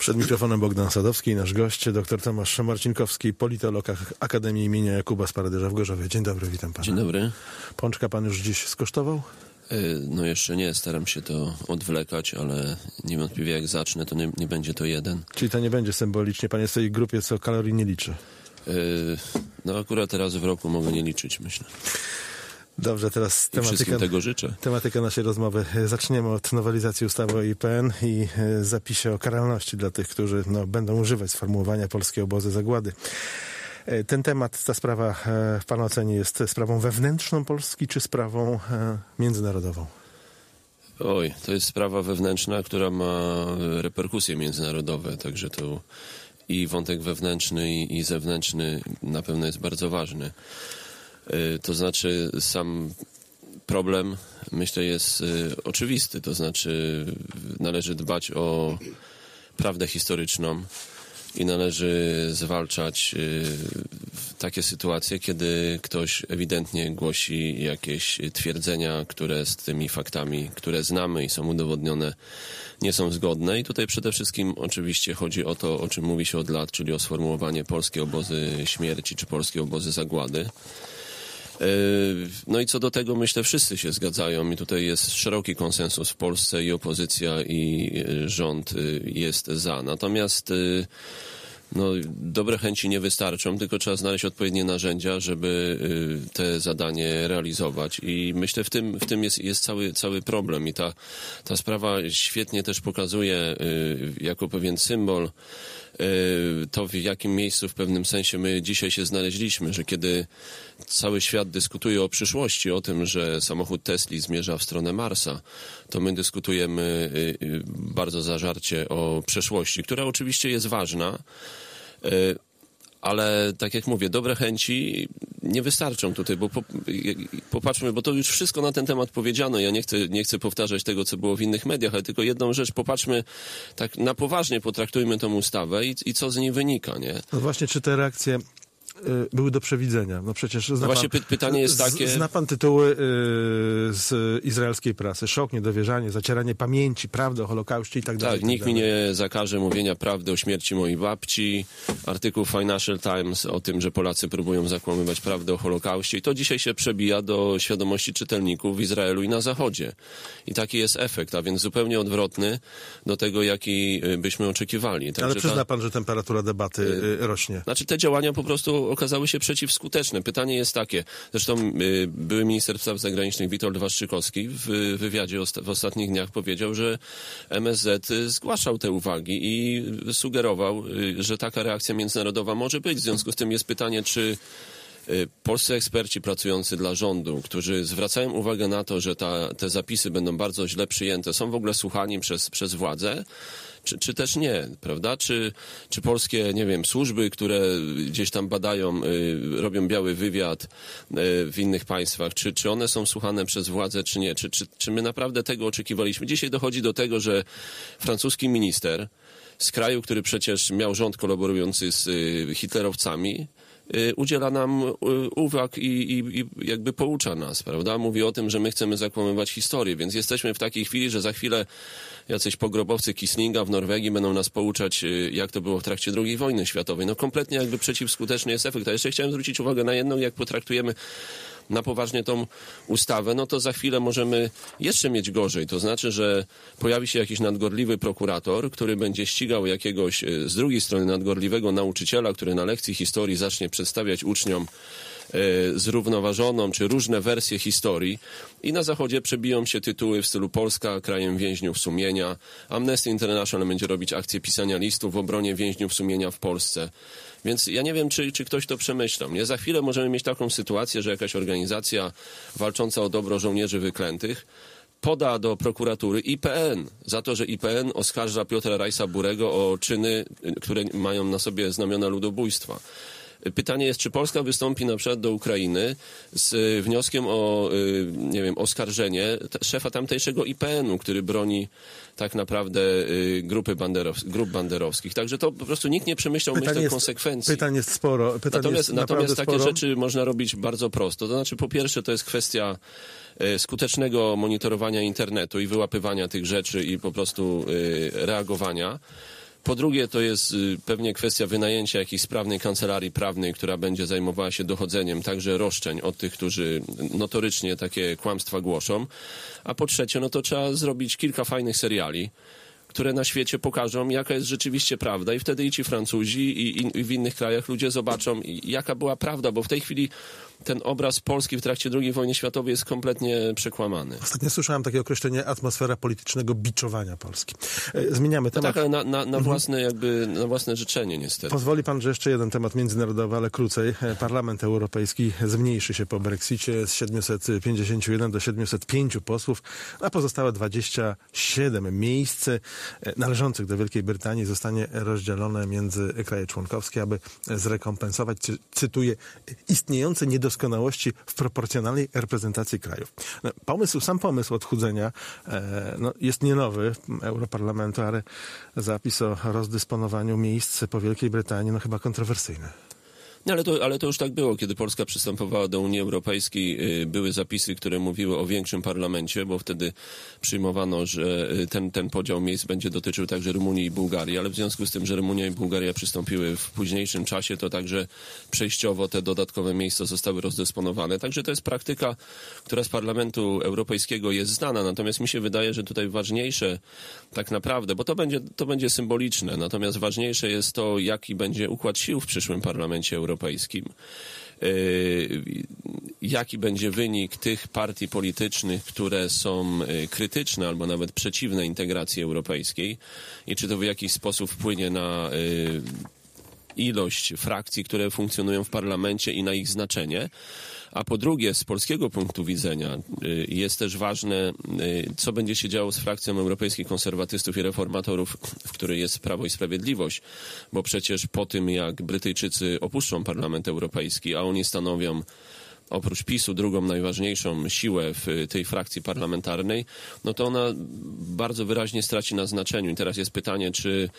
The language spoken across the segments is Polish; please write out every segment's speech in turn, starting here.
Przed mikrofonem Bogdan Sadowski i nasz gość, dr Tomasz Marcinkowski, politolog Akademii imienia Jakuba Sparadyża w Gorzowie. Dzień dobry, witam pana. Dzień dobry. Pączka pan już dziś skosztował? No jeszcze nie, staram się to odwlekać, ale niewątpliwie jak zacznę, to nie, nie będzie to jeden. Czyli to nie będzie symbolicznie, pan jest w tej grupie, co kalorii nie liczy? No akurat teraz w roku mogę nie liczyć, myślę. Dobrze, teraz tematyka, tego życzę. tematyka naszej rozmowy. Zaczniemy od nowelizacji ustawy o IPN i zapisie o karalności dla tych, którzy no, będą używać sformułowania polskie obozy zagłady. Ten temat, ta sprawa w Pana ocenie jest sprawą wewnętrzną Polski czy sprawą międzynarodową? Oj, to jest sprawa wewnętrzna, która ma reperkusje międzynarodowe, także to i wątek wewnętrzny i zewnętrzny na pewno jest bardzo ważny. To znaczy sam problem myślę jest oczywisty, to znaczy należy dbać o prawdę historyczną i należy zwalczać takie sytuacje, kiedy ktoś ewidentnie głosi jakieś twierdzenia, które z tymi faktami, które znamy i są udowodnione, nie są zgodne. I tutaj przede wszystkim oczywiście chodzi o to, o czym mówi się od lat, czyli o sformułowanie polskie obozy śmierci czy polskie obozy zagłady. No i co do tego myślę wszyscy się zgadzają i tutaj jest szeroki konsensus w Polsce i opozycja i rząd jest za. Natomiast no, dobre chęci nie wystarczą, tylko trzeba znaleźć odpowiednie narzędzia, żeby te zadanie realizować. I myślę, w tym, w tym jest, jest cały, cały problem. I ta, ta sprawa świetnie też pokazuje jako pewien symbol to, w jakim miejscu w pewnym sensie my dzisiaj się znaleźliśmy, że kiedy cały świat dyskutuje o przyszłości, o tym, że samochód Tesli zmierza w stronę Marsa, to my dyskutujemy bardzo zażarcie o przeszłości, która oczywiście jest ważna, ale tak jak mówię, dobre chęci nie wystarczą tutaj, bo po, popatrzmy, bo to już wszystko na ten temat powiedziano. Ja nie chcę, nie chcę powtarzać tego, co było w innych mediach, ale tylko jedną rzecz, popatrzmy tak na poważnie, potraktujmy tą ustawę i, i co z niej wynika, nie? No właśnie, czy te reakcje były do przewidzenia. No przecież zna no właśnie pan, pytanie jest takie... Zna pan tytuły y, z izraelskiej prasy. Szok, niedowierzanie, zacieranie pamięci, prawdy o Holokauście i tak dalej. Tak, nikt mi nie zakaże mówienia prawdy o śmierci mojej babci. Artykuł Financial Times o tym, że Polacy próbują zakłamywać prawdę o Holokauście. I to dzisiaj się przebija do świadomości czytelników w Izraelu i na Zachodzie. I taki jest efekt, a więc zupełnie odwrotny do tego, jaki byśmy oczekiwali. Także Ale przyzna ta... pan, że temperatura debaty rośnie. Znaczy te działania po prostu okazały się przeciwskuteczne. Pytanie jest takie, zresztą y, były minister spraw zagranicznych Witold Waszczykowski w wywiadzie w ostatnich dniach powiedział, że MSZ zgłaszał te uwagi i sugerował, y, że taka reakcja międzynarodowa może być. W związku z tym jest pytanie, czy polscy eksperci pracujący dla rządu, którzy zwracają uwagę na to, że ta, te zapisy będą bardzo źle przyjęte, są w ogóle słuchani przez, przez władzę, czy, czy też nie, prawda? Czy, czy polskie, nie wiem, służby, które gdzieś tam badają, y, robią biały wywiad y, w innych państwach, czy, czy one są słuchane przez władzę, czy nie? Czy, czy, czy my naprawdę tego oczekiwaliśmy? Dzisiaj dochodzi do tego, że francuski minister z kraju, który przecież miał rząd kolaborujący z y, hitlerowcami, Y, udziela nam y, uwag i, i, i, jakby poucza nas, prawda? Mówi o tym, że my chcemy zakłamywać historię, więc jesteśmy w takiej chwili, że za chwilę jacyś pogrobowcy Kislinga w Norwegii będą nas pouczać, y, jak to było w trakcie II wojny światowej. No kompletnie jakby przeciwskuteczny jest efekt. A jeszcze chciałem zwrócić uwagę na jedną, jak potraktujemy na poważnie tą ustawę, no to za chwilę możemy jeszcze mieć gorzej. To znaczy, że pojawi się jakiś nadgorliwy prokurator, który będzie ścigał jakiegoś z drugiej strony nadgorliwego nauczyciela, który na lekcji historii zacznie przedstawiać uczniom zrównoważoną, czy różne wersje historii i na Zachodzie przebiją się tytuły w stylu Polska krajem więźniów sumienia, Amnesty International będzie robić akcję pisania listów w obronie więźniów sumienia w Polsce. Więc ja nie wiem, czy, czy ktoś to przemyślał. Nie? Za chwilę możemy mieć taką sytuację, że jakaś organizacja walcząca o dobro żołnierzy wyklętych poda do prokuratury IPN za to, że IPN oskarża Piotra Rajsa Burego o czyny, które mają na sobie znamiona ludobójstwa. Pytanie jest, czy Polska wystąpi na przykład do Ukrainy z wnioskiem o, nie wiem, oskarżenie szefa tamtejszego IPN-u, który broni tak naprawdę grupy banderow, grup banderowskich. Także to po prostu nikt nie przemyślał, pytań myślę, jest, konsekwencji. Pytań jest sporo. Pytań natomiast jest natomiast takie sporo. rzeczy można robić bardzo prosto. To znaczy, po pierwsze, to jest kwestia skutecznego monitorowania internetu i wyłapywania tych rzeczy i po prostu reagowania. Po drugie, to jest y, pewnie kwestia wynajęcia jakiejś sprawnej kancelarii prawnej, która będzie zajmowała się dochodzeniem także roszczeń od tych, którzy notorycznie takie kłamstwa głoszą. A po trzecie, no to trzeba zrobić kilka fajnych seriali które na świecie pokażą, jaka jest rzeczywiście prawda i wtedy i ci Francuzi i, i, i w innych krajach ludzie zobaczą, jaka była prawda, bo w tej chwili ten obraz Polski w trakcie II wojny światowej jest kompletnie przekłamany. Ostatnio słyszałem takie określenie atmosfera politycznego biczowania Polski. E, zmieniamy no temat. No tak, ale na, na, na mhm. własne jakby, na własne życzenie niestety. Pozwoli pan, że jeszcze jeden temat międzynarodowy, ale krócej. E, Parlament Europejski zmniejszy się po Brexicie z 751 do 705 posłów, a pozostałe 27 miejsc należących do Wielkiej Brytanii zostanie rozdzielone między kraje członkowskie, aby zrekompensować, cytuję, istniejące niedostatki doskonałości w proporcjonalnej reprezentacji krajów. No, pomysł, sam pomysł odchudzenia e, no, jest nie nowy Europarlamentu, ale zapis o rozdysponowaniu miejsc po Wielkiej Brytanii no chyba kontrowersyjny. No ale to, ale to już tak było, kiedy Polska przystępowała do Unii Europejskiej. Y, były zapisy, które mówiły o większym parlamencie, bo wtedy przyjmowano, że y, ten, ten podział miejsc będzie dotyczył także Rumunii i Bułgarii, ale w związku z tym, że Rumunia i Bułgaria przystąpiły w późniejszym czasie, to także przejściowo te dodatkowe miejsca zostały rozdysponowane. Także to jest praktyka, która z Parlamentu Europejskiego jest znana. Natomiast mi się wydaje, że tutaj ważniejsze tak naprawdę, bo to będzie, to będzie symboliczne, natomiast ważniejsze jest to, jaki będzie układ sił w przyszłym Parlamencie Europejskim Europejskim. E, jaki będzie wynik tych partii politycznych, które są e, krytyczne albo nawet przeciwne integracji europejskiej i czy to w jakiś sposób wpłynie na e, ilość frakcji, które funkcjonują w parlamencie i na ich znaczenie. A po drugie, z polskiego punktu widzenia y, jest też ważne, y, co będzie się działo z frakcją Europejskich Konserwatystów i Reformatorów, w której jest Prawo i Sprawiedliwość, bo przecież po tym, jak Brytyjczycy opuszczą Parlament Europejski, a oni stanowią oprócz PiSu drugą najważniejszą siłę w tej frakcji parlamentarnej, no to ona bardzo wyraźnie straci na znaczeniu. I teraz jest pytanie, czy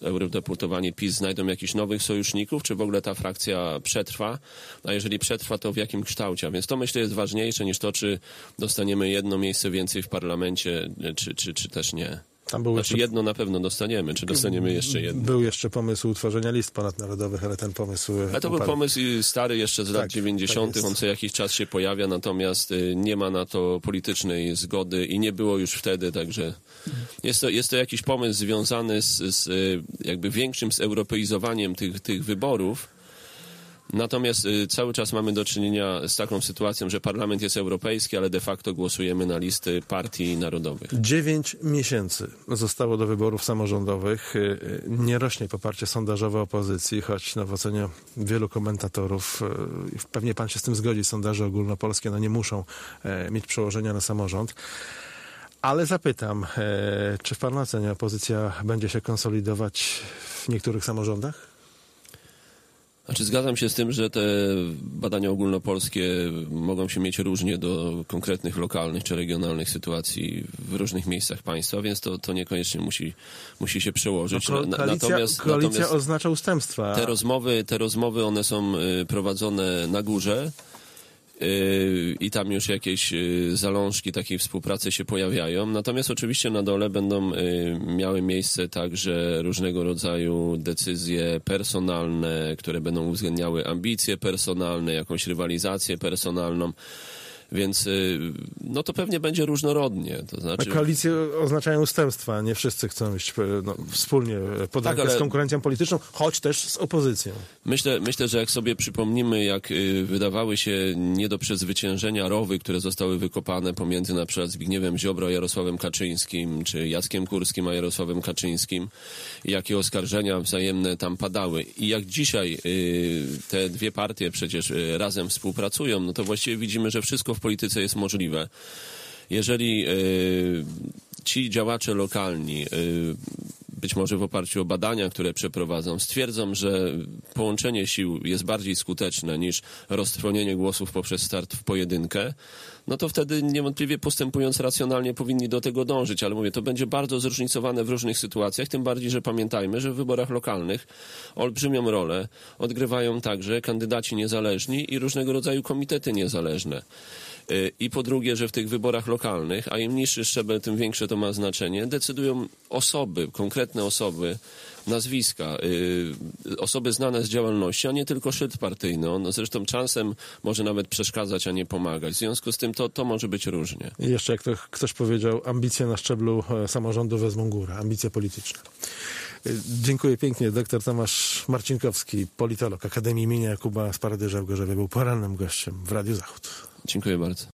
eurodeputowani PiS znajdą jakichś nowych sojuszników, czy w ogóle ta frakcja przetrwa, a jeżeli przetrwa, to w jakim kształcie. A więc to myślę jest ważniejsze niż to, czy dostaniemy jedno miejsce więcej w parlamencie, czy, czy, czy też nie. Tam był znaczy jeszcze... jedno na pewno dostaniemy, czy dostaniemy jeszcze jedno? Był jeszcze pomysł utworzenia list ponadnarodowych, ale ten pomysł... Ale to był pomysł stary jeszcze z lat tak, 90., tak on co jakiś czas się pojawia, natomiast y, nie ma na to politycznej zgody i nie było już wtedy, także jest to, jest to jakiś pomysł związany z, z y, jakby większym zeuropeizowaniem tych, tych wyborów, Natomiast y, cały czas mamy do czynienia z taką sytuacją, że parlament jest europejski, ale de facto głosujemy na listy partii narodowych. Dziewięć miesięcy zostało do wyborów samorządowych. Y, y, nie rośnie poparcie sondażowe opozycji, choć w ocenie wielu komentatorów, pewnie pan się z tym zgodzi, sondaże ogólnopolskie no, nie muszą mieć przełożenia na samorząd. Ale zapytam, czy w Pana ocenie opozycja będzie się konsolidować w niektórych samorządach? Znaczy zgadzam się z tym, że te badania ogólnopolskie mogą się mieć różnie do konkretnych lokalnych czy regionalnych sytuacji w różnych miejscach państwa, więc to, to niekoniecznie musi, musi się przełożyć. No, koalicja, natomiast, koalicja natomiast oznacza ustępstwa. Te rozmowy, te rozmowy one są y, prowadzone na górze i tam już jakieś y, zalążki takiej współpracy się pojawiają. Natomiast oczywiście na dole będą y, miały miejsce także różnego rodzaju decyzje personalne, które będą uwzględniały ambicje personalne, jakąś rywalizację personalną. Więc y, no to pewnie będzie różnorodnie. To znaczy... Koalicje oznaczają ustępstwa. Nie wszyscy chcą iść no, wspólnie pod tak, ale... z konkurencją polityczną, choć też z opozycją. Myślę, myślę, że jak sobie przypomnimy, jak y, wydawały się nie do przezwyciężenia rowy, które zostały wykopane pomiędzy na przykład Zbigniewem Ziobro a Jarosławem Kaczyńskim, czy Jackiem Kurskim a Jarosławem Kaczyńskim, jakie oskarżenia wzajemne tam padały. I jak dzisiaj y, te dwie partie przecież razem współpracują, no to właściwie widzimy, że wszystko w polityce jest możliwe. Jeżeli y, ci działacze lokalni, y, być może w oparciu o badania, które przeprowadzą, stwierdzą, że połączenie sił jest bardziej skuteczne niż roztrwonienie głosów poprzez start w pojedynkę, no to wtedy niewątpliwie postępując racjonalnie powinni do tego dążyć. Ale mówię, to będzie bardzo zróżnicowane w różnych sytuacjach, tym bardziej, że pamiętajmy, że w wyborach lokalnych olbrzymią rolę odgrywają także kandydaci niezależni i różnego rodzaju komitety niezależne. Y, I po drugie, że w tych wyborach lokalnych, a im niższy szczebel, tym większe to ma znaczenie, decydują osoby, konkretne osoby, nazwiska, y, osoby znane z działalności, a nie tylko szyld partyjny. On zresztą czasem może nawet przeszkadzać, a nie pomagać. W związku z tym to, to może być różnie. I jeszcze jak to ktoś powiedział, ambicje na szczeblu e, samorządu wezmą górę, ambicje polityczne. E, Dziękuję pięknie. Doktor Tomasz Marcinkowski, politolog Akademii imienia Jakuba z Paradyża w Gorzowie, był porannym gościem w Radiu Zachód. Dziękuję bardzo.